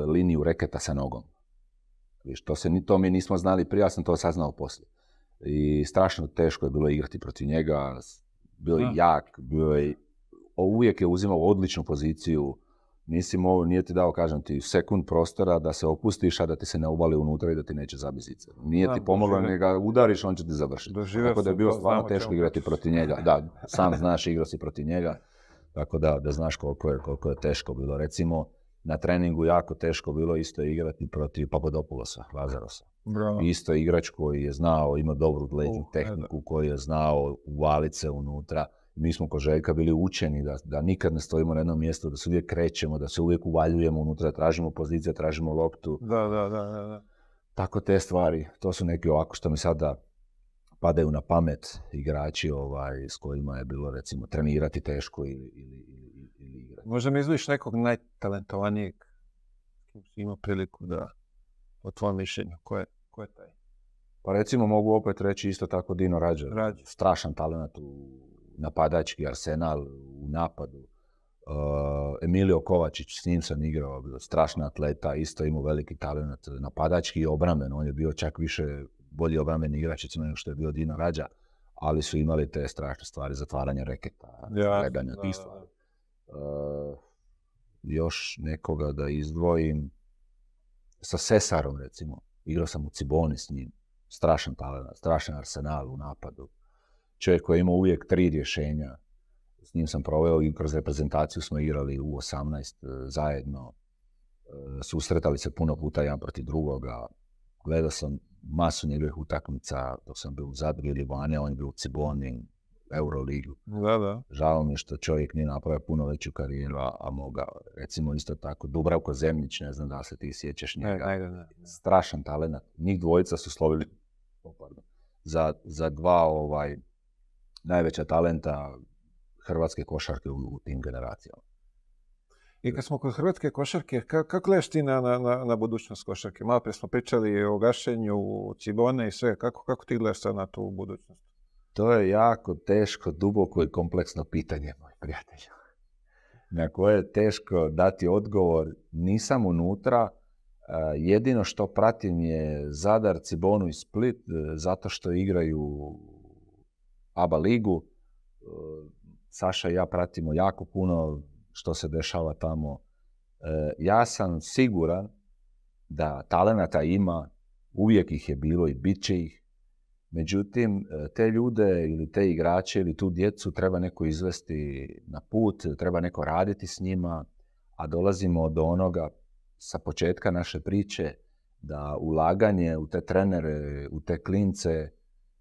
liniju reketa sa nogom. to, se, to mi nismo znali prije, ja sam to saznao poslije i strašno teško je bilo igrati protiv njega, bio je jak, bio je, uvijek je uzimao odličnu poziciju, nisi mo, nije ti dao, kažem ti, sekund prostora da se opustiš, a da ti se ne uvali unutra i da ti neće zabizice. Nije ti pomogao ne ga udariš, on će ti završiti. Tako da je bilo stvarno teško igrati protiv njega. Da, sam znaš, igrao si protiv njega. Tako da, da znaš koliko je teško bilo. Recimo, na treningu jako teško bilo isto igrati protiv Papadopulosa, Lazarosa. Bravo. Isto igrač koji je znao, ima dobru leđu tehniku, koji je znao uvaliti se unutra. Mi smo kod Željka bili učeni da, nikad ne stojimo na jednom mjestu, da se uvijek krećemo, da se uvijek uvaljujemo unutra, da tražimo pozicije, tražimo loptu. Da, da, da, Tako te stvari, to su neki ovako što mi sada padaju na pamet igrači ovaj, s kojima je bilo recimo trenirati teško ili, ili Možda mi nekog najtalentovanijeg koji imao priliku da o tvom mišljenju. Ko je, taj? Pa recimo mogu opet reći isto tako Dino Rađa, Strašan talent u napadački arsenal, u napadu. Uh, Emilio Kovačić, s njim sam igrao, bio strašna atleta, isto imao veliki talent, napadački i obramben, on je bio čak više bolji obrambeni igrač nego što je bio Dino Rađa, ali su imali te strašne stvari, zatvaranje reketa, ja, Eh, još nekoga da izdvojim. Sa Sesarom, recimo. Igrao sam u Ciboni s njim. Strašan talent, strašan arsenal u napadu. Čovjek koji je imao uvijek tri rješenja. S njim sam proveo i kroz reprezentaciju smo igrali u 18 eh, zajedno. Eh, susretali se puno puta jedan protiv drugoga. Gledao sam masu njegovih utakmica dok sam bio u Zadru ili Vane, on je bio u Ciboni. Euroligu. Da, da. Žao mi je što čovjek nije napravio puno veću karijeru, a mogao. Recimo isto tako, Dubravko Zemljić, ne znam da se ti sjećaš njega. ajde Strašan talent. Njih dvojica su slovili (laughs) za, dva ovaj, najveća talenta hrvatske košarke u, tim generacijama. I kad smo kod hrvatske košarke, kako gledaš ti na, budućnost košarke? Malo prije smo pričali o gašenju, Cibone i sve. Kako, kako ti gledaš na tu budućnost? To je jako teško, duboko i kompleksno pitanje, moj prijatelj. Na koje je teško dati odgovor. Nisam unutra. E, jedino što pratim je Zadar, Cibonu i Split, e, zato što igraju ABA ligu. E, Saša i ja pratimo jako puno što se dešava tamo. Ja sam siguran da talenata ima, uvijek ih je bilo i bit će ih Međutim, e, te ljude ili te igrače ili tu djecu treba neko izvesti na put, treba neko raditi s njima, a dolazimo do onoga sa početka naše priče da ulaganje u te trenere, u te klince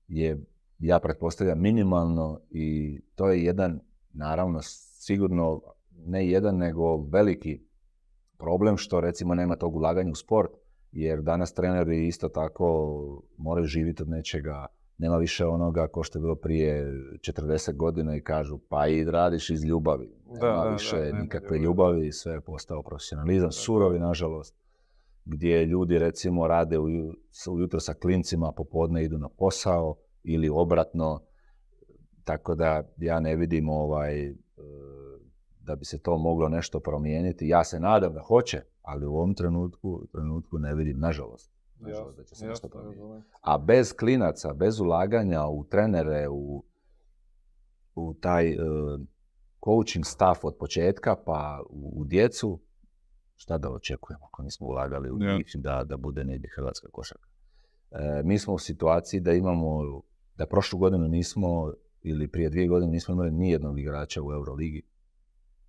je, ja pretpostavljam, minimalno i to je jedan, naravno, sigurno ne jedan, nego veliki problem što recimo nema tog ulaganja u sport jer danas treneri isto tako moraju živjeti od nečega, nema više onoga ko što je bilo prije 40 godina i kažu pa i radiš iz ljubavi. Nema više nikakve ljubavi, sve je postao profesionalizam, surovi nažalost, gdje ljudi recimo rade ujutro sa klincima, popodne idu na posao ili obratno, tako da ja ne vidim ovaj, eh, da bi se to moglo nešto promijeniti. Ja se nadam da hoće, ali u ovom trenutku, trenutku ne vidim, nažalost, nažalost da će se nešto promijeniti. A bez klinaca, bez ulaganja u trenere, u, taj e, coaching staff od početka pa u, djecu, šta da očekujemo ako nismo ulagali u njih da, da bude negdje hrvatska košarka. E, mi smo u situaciji da imamo, da prošlu godinu nismo ili prije dvije godine nismo imali nijednog igrača u Euroligi,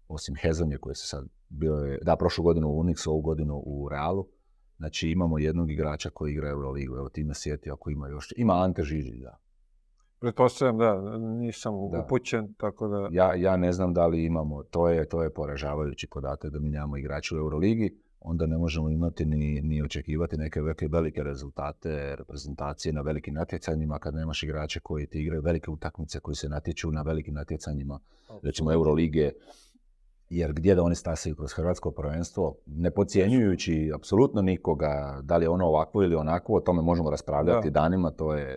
osim Hezonje koji se sad bio je, da, prošlu godinu u Unix, ovu godinu u Realu. Znači imamo jednog igrača koji igra Euroligu, evo ti me sjeti ako ima još. Ima Ante Žiži, da. Pretpostavljam da, nisam upućen, tako da... Ja, ja ne znam da li imamo, to je, to je poražavajući podatak da mi nemamo igrača u Euroligi, onda ne možemo imati ni, očekivati neke velike, velike rezultate, reprezentacije na velikim natjecanjima kad nemaš igrače koji ti igraju velike utakmice koji se natječu na velikim natjecanjima, recimo Eurolige, jer gdje da oni stasaju kroz hrvatsko prvenstvo, ne podcjenjujući apsolutno nikoga, da li je ono ovako ili onako, o tome možemo raspravljati danima, to je...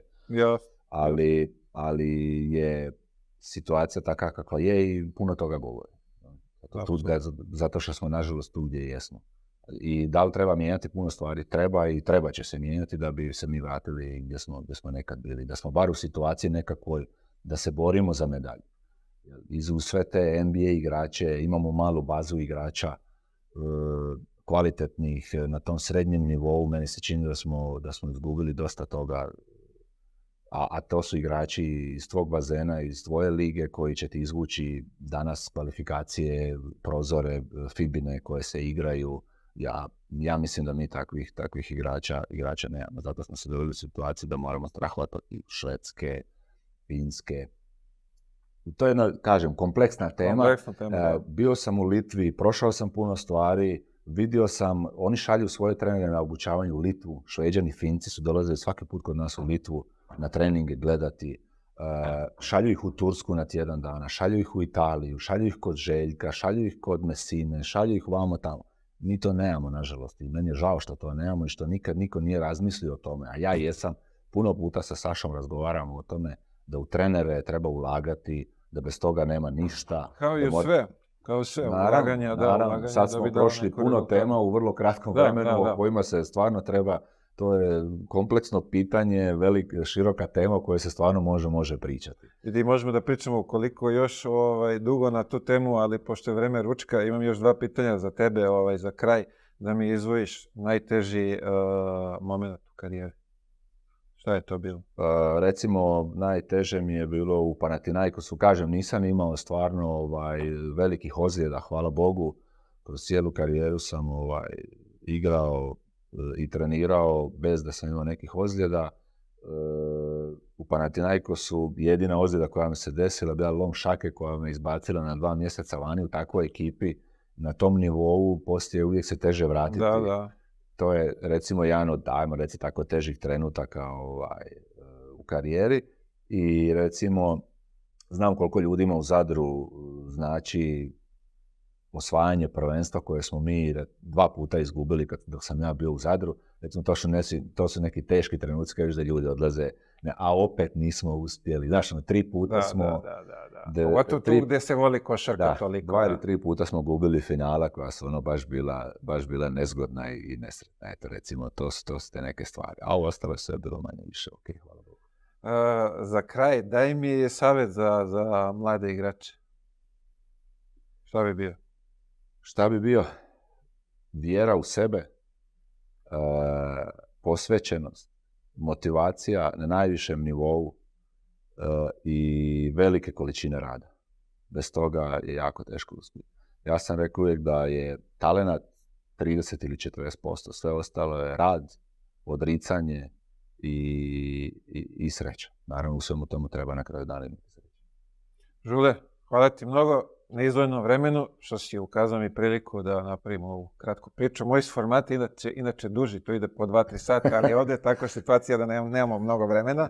Ali, je situacija takva kakva je i puno toga govori. Zato, što smo nažalost tu gdje jesmo. I da li treba mijenjati puno stvari? Treba i treba će se mijenjati da bi se mi vratili gdje smo, gdje smo nekad bili. Da smo bar u situaciji nekakvoj da se borimo za medalju. Iz sve te NBA igrače imamo malu bazu igrača e, kvalitetnih e, na tom srednjem nivou. Meni se čini da smo, da smo izgubili dosta toga. A, a to su igrači iz tvog bazena, iz tvoje lige koji će ti izvući danas kvalifikacije, prozore, e, fibine koje se igraju. Ja, ja mislim da mi takvih, takvih igrača, igrača nemamo. Zato smo se doveli u situaciju da moramo strahovat Švedske, Finske, to je jedna, kažem, kompleksna tema. E, bio sam u Litvi, prošao sam puno stvari, vidio sam, oni šalju svoje trenere na obučavanje u Litvu. Šveđani, Finci su dolazili svaki put kod nas u Litvu na treninge gledati. E, šalju ih u Tursku na tjedan dana, šalju ih u Italiju, šalju ih kod Željka, šalju ih kod Mesine, šalju ih vamo tamo. Mi to nemamo, nažalost. I meni je žao što to nemamo i što nikad niko nije razmislio o tome. A ja jesam, puno puta sa Sašom razgovaramo o tome da u trenere treba ulagati, da bez toga nema ništa. Kao i sve. Kao sve, ulaganja, da, naravno, sad smo prošli puno tema u vrlo kratkom vremenu da, o kojima se stvarno treba, to je kompleksno pitanje, velika, široka tema o kojoj se stvarno može, može pričati. Vidi, možemo da pričamo koliko još ovaj, dugo na tu temu, ali pošto je vreme ručka, imam još dva pitanja za tebe, ovaj, za kraj, da mi izvojiš najteži eh, moment u karijeri. Šta je to bilo? Pa, recimo, najteže mi je bilo u Panathinaikosu. Kažem, nisam imao stvarno ovaj, velikih ozljeda, hvala Bogu. Kroz cijelu karijeru sam ovaj, igrao eh, i trenirao bez da sam imao nekih ozljeda. Eh, u Panathinaikosu jedina ozljeda koja mi se desila bila long šake koja me izbacila na dva mjeseca vani u takvoj ekipi. Na tom nivou poslije uvijek se teže vratiti. Da, da to je recimo jedan od, ajmo reći tako, težih trenutaka ovaj, u karijeri i recimo znam koliko ima u Zadru znači osvajanje prvenstva koje smo mi dva puta izgubili dok sam ja bio u Zadru. Recimo, to su, to su neki teški trenuci još da ljudi odlaze a opet nismo uspjeli. Znaš, ono, tri puta smo... Da, da, da. tu gdje se voli košarka da, toliko. Dva ili tri puta smo gubili finala koja su ono baš bila, baš bila nezgodna i nesretna. Eto, recimo, to, to su te neke stvari. A ovo ostalo je sve bilo manje više. Ok, hvala Bogu. Uh, za kraj, daj mi savjet za, za mlade igrače. Šta bi bio? Šta bi bio? Vjera u sebe, uh, posvećenost, motivacija na najvišem nivou uh, i velike količine rada. Bez toga je jako teško uspjeti. Ja sam rekao uvijek da je talenat 30 ili 40%, sve ostalo je rad, odricanje i, i, sreća. Naravno, u svemu tomu treba na kraju dana imati sreće. Žule, hvala ti mnogo na izvojnom vremenu, što si ukazao mi priliku da napravim ovu kratku priču. Moj su formati inače, inače duži, to ide po dva, tri sata, ali ovdje je takva situacija da nemamo, mnogo vremena.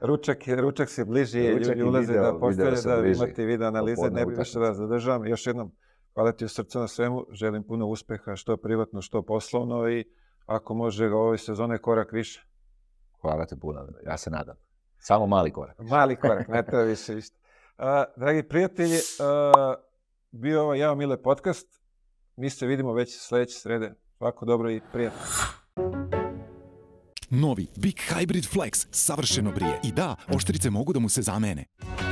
Ručak, ručak se bliži, ručak ljudi ulaze da postavlja da imate video analize, ne bi više da zadržavam. Još jednom, hvala ti u srcu na svemu, želim puno uspeha, što privatno, što poslovno i ako može ovoj sezone korak više. Hvala te puno, ja se nadam. Samo mali korak. Mali korak, ne treba više isto dragi prijatelji, bio je ovaj Jao Mile podcast. Mi se vidimo već sljedeće srede. Svako dobro i prijatno. Novi Big Hybrid Flex savršeno brije. I da, oštrice mogu da mu se zamene.